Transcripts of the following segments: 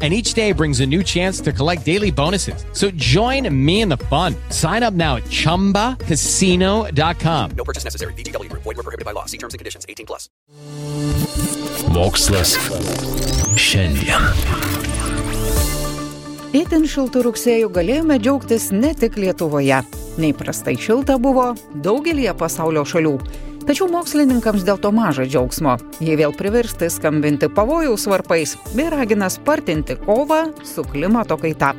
And each day brings a new chance to collect daily bonuses. So join me in the fun. Sign up now at chumbacasino.com. No purchase necessary. VGW Group. Void were prohibited by law. See terms and conditions. 18 plus. Mokslas šiandien. Itin šiltų rugsėjų galėjome džiaugtis ne tik Lietuvoje. Neįprastai šilta buvo daugelie pasaulio šalių. Tačiau mokslininkams dėl to maža džiaugsmo. Jie vėl priversti skambinti pavojaus varpais bei ragina spartinti kovą su klimato kaita.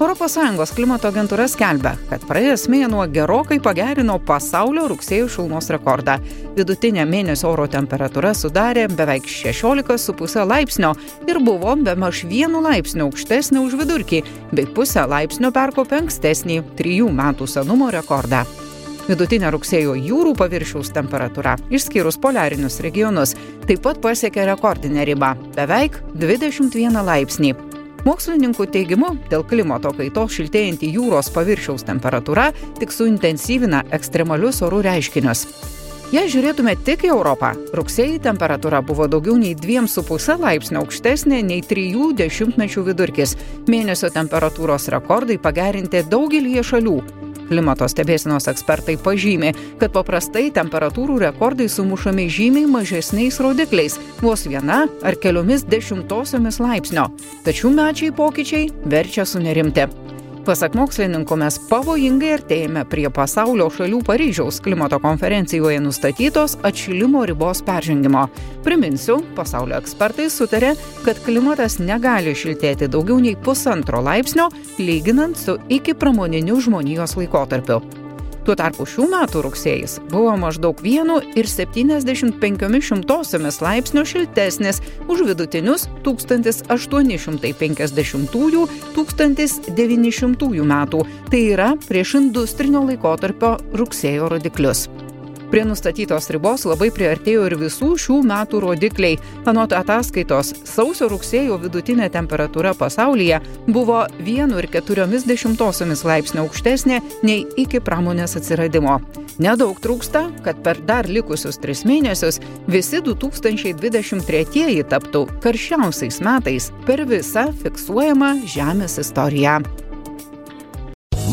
ES klimato agentūra skelbia, kad praėjęs mėnuo gerokai pagerino pasaulio rugsėjo šilumos rekordą. Vidutinė mėnesio oro temperatūra sudarė beveik 16,5 laipsnio ir buvo be maž vienu laipsniu aukštesnė už vidurkį, bei pusę laipsnio perkopė ankstesnį 3 metų senumo rekordą. Vidutinė rugsėjo jūrų paviršiaus temperatūra, išskyrus poliarinius regionus, taip pat pasiekė rekordinę ribą - beveik 21 laipsnį. Mokslininkų teigimu, dėl klimato kaitos šiltėjanti jūros paviršiaus temperatūra tik suintensyvina ekstremalius orų reiškinius. Jei žiūrėtume tik į Europą, rugsėjai temperatūra buvo daugiau nei 2,5 laipsnio aukštesnė nei 3 dešimtmečių vidurkis. Mėnesio temperatūros rekordai pagerinti daugelį šalių. Klimato stebėsinos ekspertai pažymė, kad paprastai temperatūrų rekordai sumušami žymiai mažesniais rodikliais - vos viena ar keliomis dešimtosiomis laipsnio. Tačiau mečiai pokyčiai verčia sunerimti. Pasak mokslininkų mes pavojingai artėjame prie pasaulio šalių Paryžiaus klimato konferencijoje nustatytos atšilimo ribos peržengimo. Priminsiu, pasaulio ekspertai sutarė, kad klimatas negali šiltėti daugiau nei pusantro laipsnio, lyginant su iki pramoniniu žmonijos laikotarpiu. Tuo tarpu šių metų rugsėjais buvo maždaug 1,75 laipsnio šiltesnis už vidutinius 1850-1900 metų, tai yra prieš industrinio laikotarpio rugsėjo rodiklius. Prie nustatytos ribos labai priartėjo ir visų šių metų rodikliai. Anot ataskaitos, sausio rugsėjo vidutinė temperatūra pasaulyje buvo 1,4 laipsnio aukštesnė nei iki pramonės atsiradimo. Nedaug trūksta, kad per dar likusius tris mėnesius visi 2023 taptų karščiausiais metais per visą fiksuojamą Žemės istoriją.